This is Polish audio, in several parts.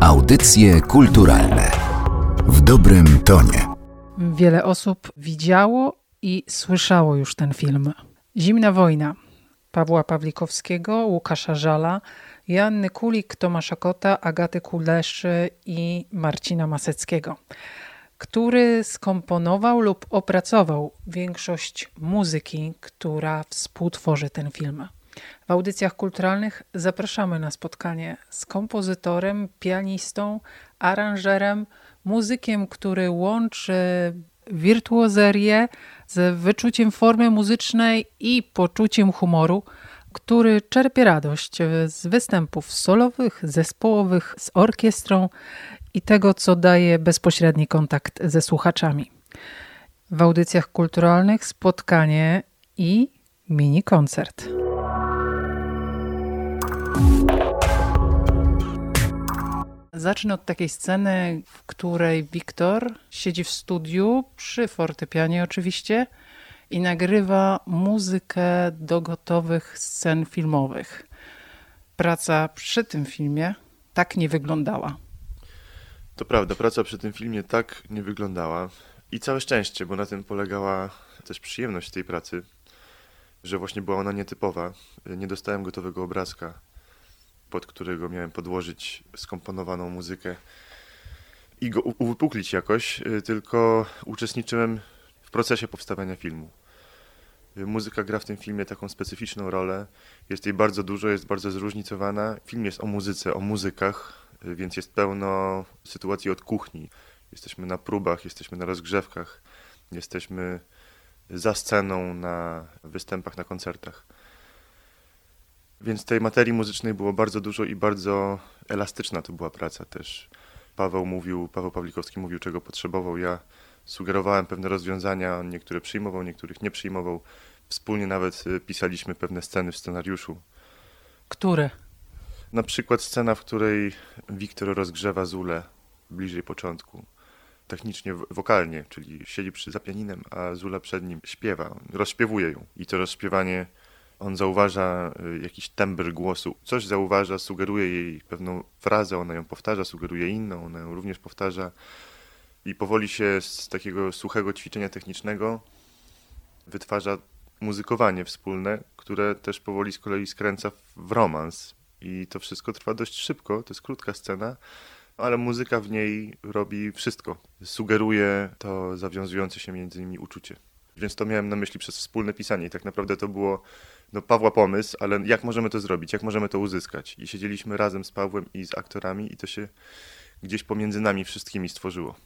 Audycje kulturalne w dobrym tonie. Wiele osób widziało i słyszało już ten film. Zimna wojna Pawła Pawlikowskiego, Łukasza Żala, Joanny Kulik, Tomasza Kota, Agaty Kuleszy i Marcina Maseckiego, który skomponował lub opracował większość muzyki, która współtworzy ten film. W audycjach kulturalnych zapraszamy na spotkanie z kompozytorem, pianistą, aranżerem, muzykiem, który łączy wirtuozerię z wyczuciem formy muzycznej i poczuciem humoru, który czerpie radość z występów solowych, zespołowych, z orkiestrą i tego, co daje bezpośredni kontakt ze słuchaczami. W audycjach kulturalnych spotkanie i mini koncert. Zacznę od takiej sceny, w której Wiktor siedzi w studiu, przy fortepianie oczywiście, i nagrywa muzykę do gotowych scen filmowych. Praca przy tym filmie tak nie wyglądała. To prawda, praca przy tym filmie tak nie wyglądała. I całe szczęście, bo na tym polegała też przyjemność tej pracy, że właśnie była ona nietypowa. Nie dostałem gotowego obrazka pod którego miałem podłożyć skomponowaną muzykę i go uwypuklić jakoś, y, tylko uczestniczyłem w procesie powstawania filmu. Y, muzyka gra w tym filmie taką specyficzną rolę. Jest jej bardzo dużo, jest bardzo zróżnicowana. Film jest o muzyce, o muzykach, y, więc jest pełno sytuacji od kuchni. Jesteśmy na próbach, jesteśmy na rozgrzewkach, jesteśmy za sceną, na występach, na koncertach. Więc tej materii muzycznej było bardzo dużo i bardzo elastyczna to była praca też. Paweł mówił, Paweł Pawlikowski mówił, czego potrzebował. Ja sugerowałem pewne rozwiązania, niektóre przyjmował, niektórych nie przyjmował. Wspólnie nawet y, pisaliśmy pewne sceny w scenariuszu. Które? Na przykład scena, w której Wiktor rozgrzewa Zulę bliżej początku. Technicznie, wokalnie, czyli siedzi przy zapianinem, a Zula przed nim śpiewa, rozśpiewuje ją. I to rozśpiewanie on zauważa y, jakiś tembr głosu, coś zauważa, sugeruje jej pewną frazę, ona ją powtarza, sugeruje inną, ona ją również powtarza i powoli się z takiego suchego ćwiczenia technicznego wytwarza muzykowanie wspólne, które też powoli z kolei skręca w romans. I to wszystko trwa dość szybko, to jest krótka scena, ale muzyka w niej robi wszystko. Sugeruje to zawiązujące się między nimi uczucie. Więc to miałem na myśli przez wspólne pisanie i tak naprawdę to było no, Pawła pomysł, ale jak możemy to zrobić, jak możemy to uzyskać. I siedzieliśmy razem z Pawłem i z aktorami i to się gdzieś pomiędzy nami wszystkimi stworzyło.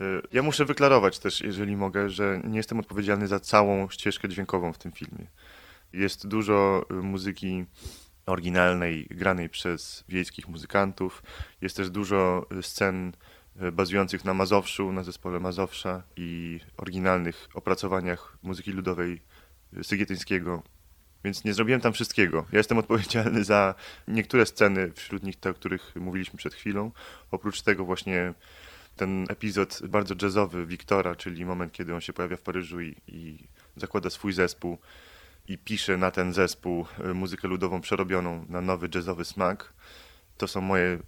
Y, ja muszę wyklarować też, jeżeli mogę, że nie jestem odpowiedzialny za całą ścieżkę dźwiękową w tym filmie. Jest dużo y, muzyki oryginalnej, granej przez wiejskich muzykantów. Jest też dużo y, scen bazujących na Mazowszu, na zespole Mazowsza i oryginalnych opracowaniach muzyki ludowej Sygietyńskiego, więc nie zrobiłem tam wszystkiego. Ja jestem odpowiedzialny za niektóre sceny, wśród nich te, o których mówiliśmy przed chwilą. Oprócz tego właśnie ten epizod bardzo jazzowy Wiktora, czyli moment, kiedy on się pojawia w Paryżu i, i zakłada swój zespół i pisze na ten zespół y, muzykę ludową przerobioną na nowy jazzowy smak. To są moje y,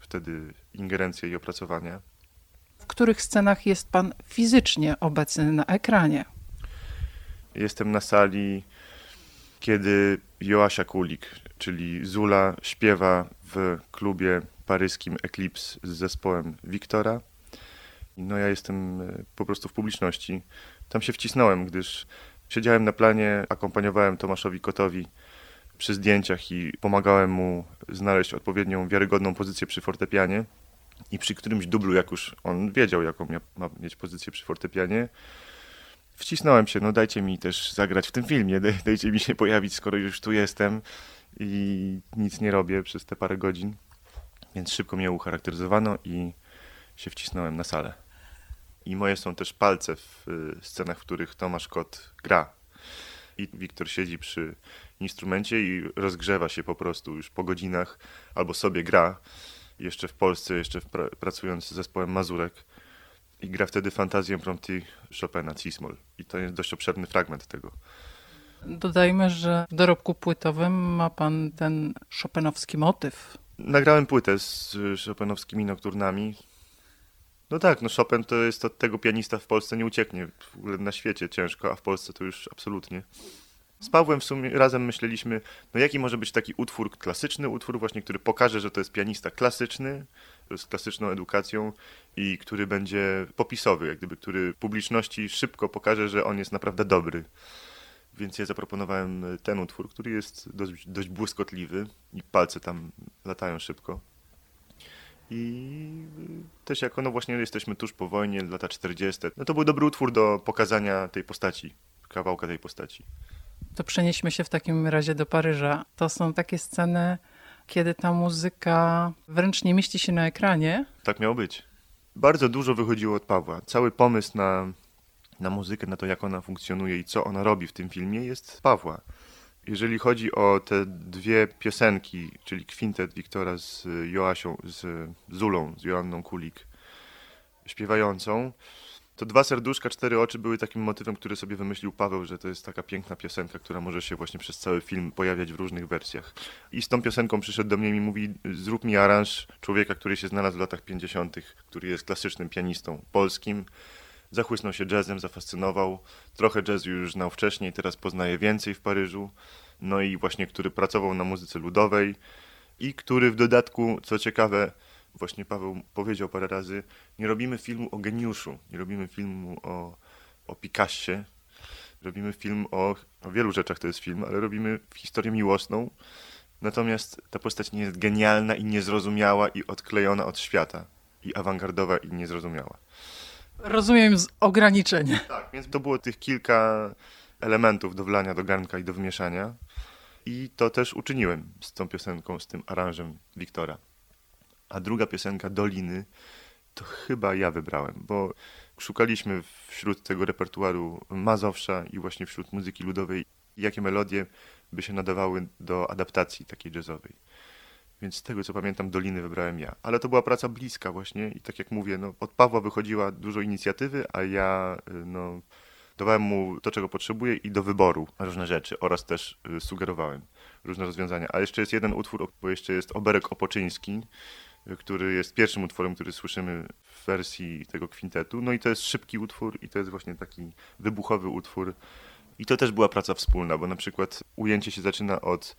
wtedy ingerencje i opracowania. W których scenach jest pan fizycznie obecny na ekranie? Jestem na sali kiedy Joasia Kulik, czyli Zula, śpiewa w klubie paryskim Eclipse z zespołem Wiktora. No ja jestem e, po prostu w publiczności. Tam się wcisnąłem, gdyż siedziałem na planie, akompaniowałem Tomaszowi Kotowi przy zdjęciach i pomagałem mu znaleźć odpowiednią, wiarygodną pozycję przy fortepianie. I przy którymś dublu, jak już on wiedział, jaką ma mieć pozycję przy fortepianie, wcisnąłem się, no dajcie mi też zagrać w tym filmie, dajcie mi się pojawić, skoro już tu jestem i nic nie robię przez te parę godzin. Więc szybko mnie ucharakteryzowano i się wcisnąłem na salę. I moje są też palce w y, scenach, w których Tomasz Kot gra. I Wiktor siedzi przy instrumencie i rozgrzewa się po prostu już po godzinach, albo sobie gra. Jeszcze w Polsce, jeszcze w pra pracując z zespołem Mazurek i gra wtedy fantazję prompty Chopina, Cismol. I to jest dość obszerny fragment tego. Dodajmy, że w dorobku płytowym ma pan ten chopinowski motyw. Nagrałem płytę z Chopinowskimi nokturnami. No tak, no Chopin to jest od tego pianista w Polsce nie ucieknie. W ogóle na świecie ciężko, a w Polsce to już absolutnie. Z Pawłem w sumie razem myśleliśmy, no jaki może być taki utwór, klasyczny utwór właśnie, który pokaże, że to jest pianista klasyczny, z klasyczną edukacją i który będzie popisowy, jak gdyby, który publiczności szybko pokaże, że on jest naprawdę dobry. Więc ja zaproponowałem ten utwór, który jest dość, dość błyskotliwy i palce tam latają szybko. I też jako, no właśnie jesteśmy tuż po wojnie, lata 40. No to był dobry utwór do pokazania tej postaci, kawałka tej postaci. To przenieśmy się w takim razie do Paryża. To są takie sceny, kiedy ta muzyka wręcz nie mieści się na ekranie. Tak miało być. Bardzo dużo wychodziło od Pawła. Cały pomysł na, na muzykę, na to, jak ona funkcjonuje i co ona robi w tym filmie, jest Pawła. Jeżeli chodzi o te dwie piosenki, czyli kwintet Wiktora z Joasią, z Zulą, z Joanną Kulik, śpiewającą, to dwa serduszka, cztery oczy były takim motywem, który sobie wymyślił Paweł, że to jest taka piękna piosenka, która może się właśnie przez cały film pojawiać w różnych wersjach. I z tą piosenką przyszedł do mnie i mówi, zrób mi aranż człowieka, który się znalazł w latach 50., który jest klasycznym pianistą polskim. Zachłysnął się jazzem, zafascynował. Trochę jazzu już znał wcześniej, teraz poznaje więcej w Paryżu. No i właśnie, który pracował na muzyce ludowej i który w dodatku, co ciekawe, właśnie Paweł powiedział parę razy, nie robimy filmu o geniuszu, nie robimy filmu o, o Picassie, robimy film o, o wielu rzeczach to jest film, ale robimy historię miłosną, natomiast ta postać nie jest genialna i niezrozumiała i odklejona od świata i awangardowa i niezrozumiała. Rozumiem z ograniczenia. Tak, więc to było tych kilka elementów do wlania do garnka i do wymieszania i to też uczyniłem z tą piosenką, z tym aranżem Wiktora. A druga piosenka Doliny to chyba ja wybrałem, bo szukaliśmy wśród tego repertuaru Mazowsza i właśnie wśród muzyki ludowej, jakie melodie by się nadawały do adaptacji takiej jazzowej. Więc z tego co pamiętam, Doliny wybrałem ja. Ale to była praca bliska właśnie i tak jak mówię, no, od Pawła wychodziła dużo inicjatywy, a ja no, dawałem mu to, czego potrzebuje i do wyboru różne rzeczy oraz też y, sugerowałem różne rozwiązania. A jeszcze jest jeden utwór, bo jeszcze jest Oberek Opoczyński, który jest pierwszym utworem, który słyszymy w wersji tego kwintetu. No i to jest szybki utwór i to jest właśnie taki wybuchowy utwór. I to też była praca wspólna, bo na przykład ujęcie się zaczyna od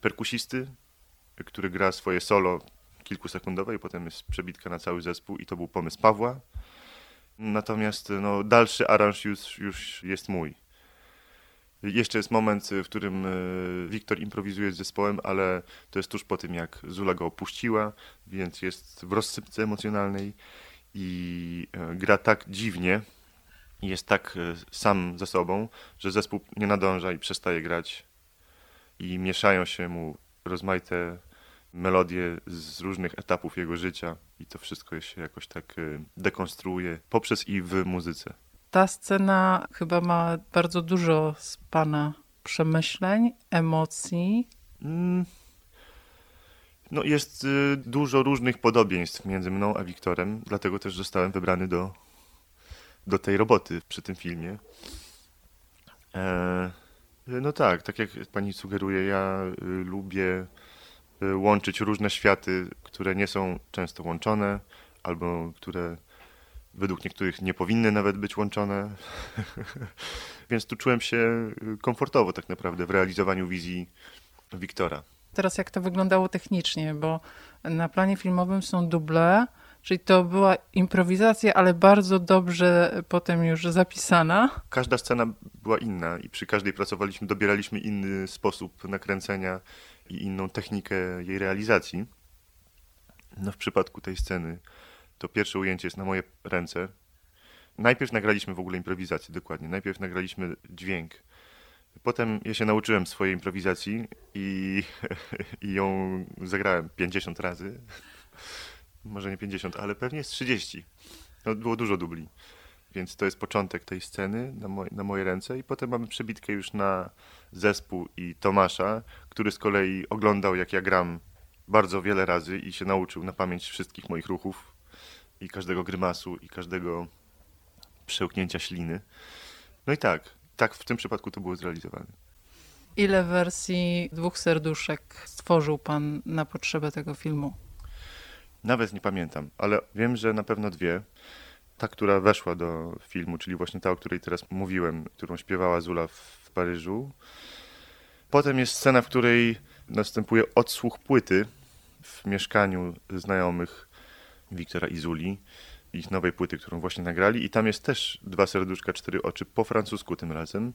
perkusisty, który gra swoje solo kilkusekundowe i potem jest przebitka na cały zespół i to był pomysł Pawła. Natomiast no, dalszy aranż już, już jest mój. Jeszcze jest moment, w którym e, Wiktor improwizuje z zespołem, ale to jest tuż po tym, jak Zula go opuściła, więc jest w rozsypce emocjonalnej i e, gra tak dziwnie, jest tak e, sam ze sobą, że zespół nie nadąża i przestaje grać i mieszają się mu rozmaite melodie z różnych etapów jego życia i to wszystko się jakoś tak dekonstruuje poprzez i w muzyce ta scena chyba ma bardzo dużo z pana przemyśleń, emocji. Mm. No jest y, dużo różnych podobieństw między mną a Wiktorem, dlatego też zostałem wybrany do, do tej roboty przy tym filmie. E, no tak, tak jak pani sugeruje, ja y, lubię y, łączyć różne światy, które nie są często łączone, albo które według niektórych nie powinny nawet być łączone. Więc tu czułem się y, komfortowo tak naprawdę w realizowaniu wizji Wiktora. Teraz jak to wyglądało technicznie, bo na planie filmowym są duble, czyli to była improwizacja, ale bardzo dobrze potem już zapisana. Każda scena była inna i przy każdej pracowaliśmy, dobieraliśmy inny sposób nakręcenia i inną technikę jej realizacji. No w przypadku tej sceny to pierwsze ujęcie jest na moje ręce. Najpierw nagraliśmy w ogóle improwizację, dokładnie. Najpierw nagraliśmy dźwięk. Potem ja się nauczyłem swojej improwizacji i, i ją zagrałem 50 razy. Może nie 50, ale pewnie z 30. No, było dużo dubli. Więc to jest początek tej sceny na, moj, na moje ręce i potem mamy przebitkę już na zespół i Tomasza, który z kolei oglądał jak ja gram bardzo wiele razy i się nauczył na pamięć wszystkich moich ruchów i każdego grymasu i każdego przełknięcia śliny. No i tak, tak w tym przypadku to było zrealizowane. Ile wersji dwóch serduszek stworzył pan na potrzebę tego filmu? Nawet nie pamiętam, ale wiem, że na pewno dwie. Ta, która weszła do filmu, czyli właśnie ta, o której teraz mówiłem, którą śpiewała Zula w Paryżu. Potem jest scena, w której następuje odsłuch płyty w mieszkaniu znajomych Wiktora i Zuli, ich nowej płyty, którą właśnie nagrali. I tam jest też dwa serduszka, cztery oczy, po francusku tym razem.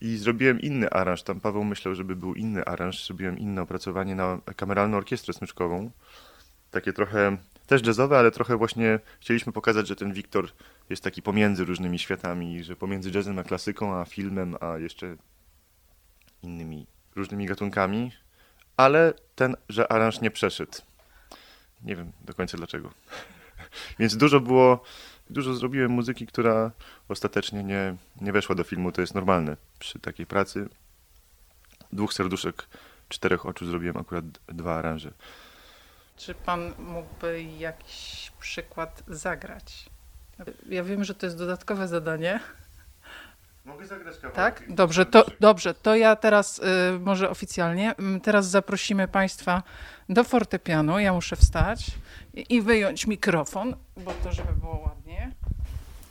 I zrobiłem inny aranż. Tam Paweł myślał, żeby był inny aranż. Zrobiłem inne opracowanie na kameralną orkiestrę smyczkową. Takie trochę też jazzowe, ale trochę właśnie chcieliśmy pokazać, że ten Wiktor jest taki pomiędzy różnymi światami, że pomiędzy jazzem a klasyką, a filmem, a jeszcze innymi różnymi gatunkami, ale ten, że aranż nie przeszedł. Nie wiem do końca dlaczego. Więc dużo było, dużo zrobiłem muzyki, która ostatecznie nie, nie weszła do filmu. To jest normalne przy takiej pracy. Dwóch serduszek, czterech oczu zrobiłem akurat dwa aranże. Czy pan mógłby jakiś przykład zagrać? Ja wiem, że to jest dodatkowe zadanie. Mogę zagrać kawałek. Tak? Dobrze, to, dobrze, to ja teraz y, może oficjalnie. Mm, Teraz zaprosimy Państwa do fortepianu. Ja muszę wstać i, i wyjąć mikrofon, bo to żeby było ładnie.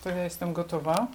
To ja jestem gotowa.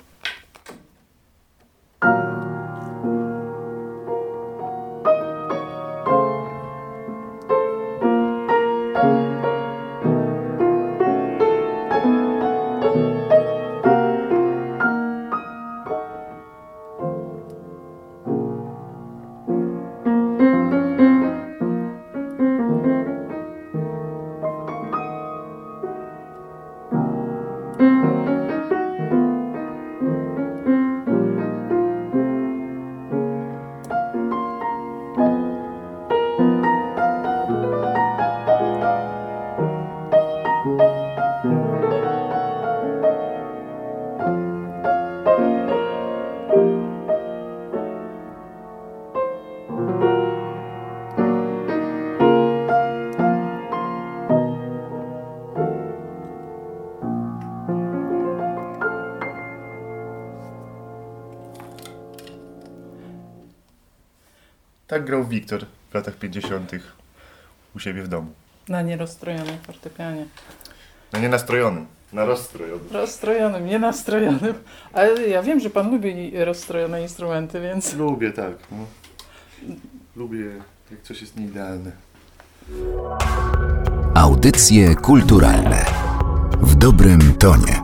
Tak grał Wiktor w latach 50. u siebie w domu. Na nierozstrojonym fortepianie. No nie nastrojonym, na rozstrojonym. Rozstrojonym, nie nastrojonym. Ale ja wiem, że pan lubi rozstrojone instrumenty, więc... Lubię, tak. No. Lubię, jak coś jest nieidealne. Audycje kulturalne w dobrym tonie.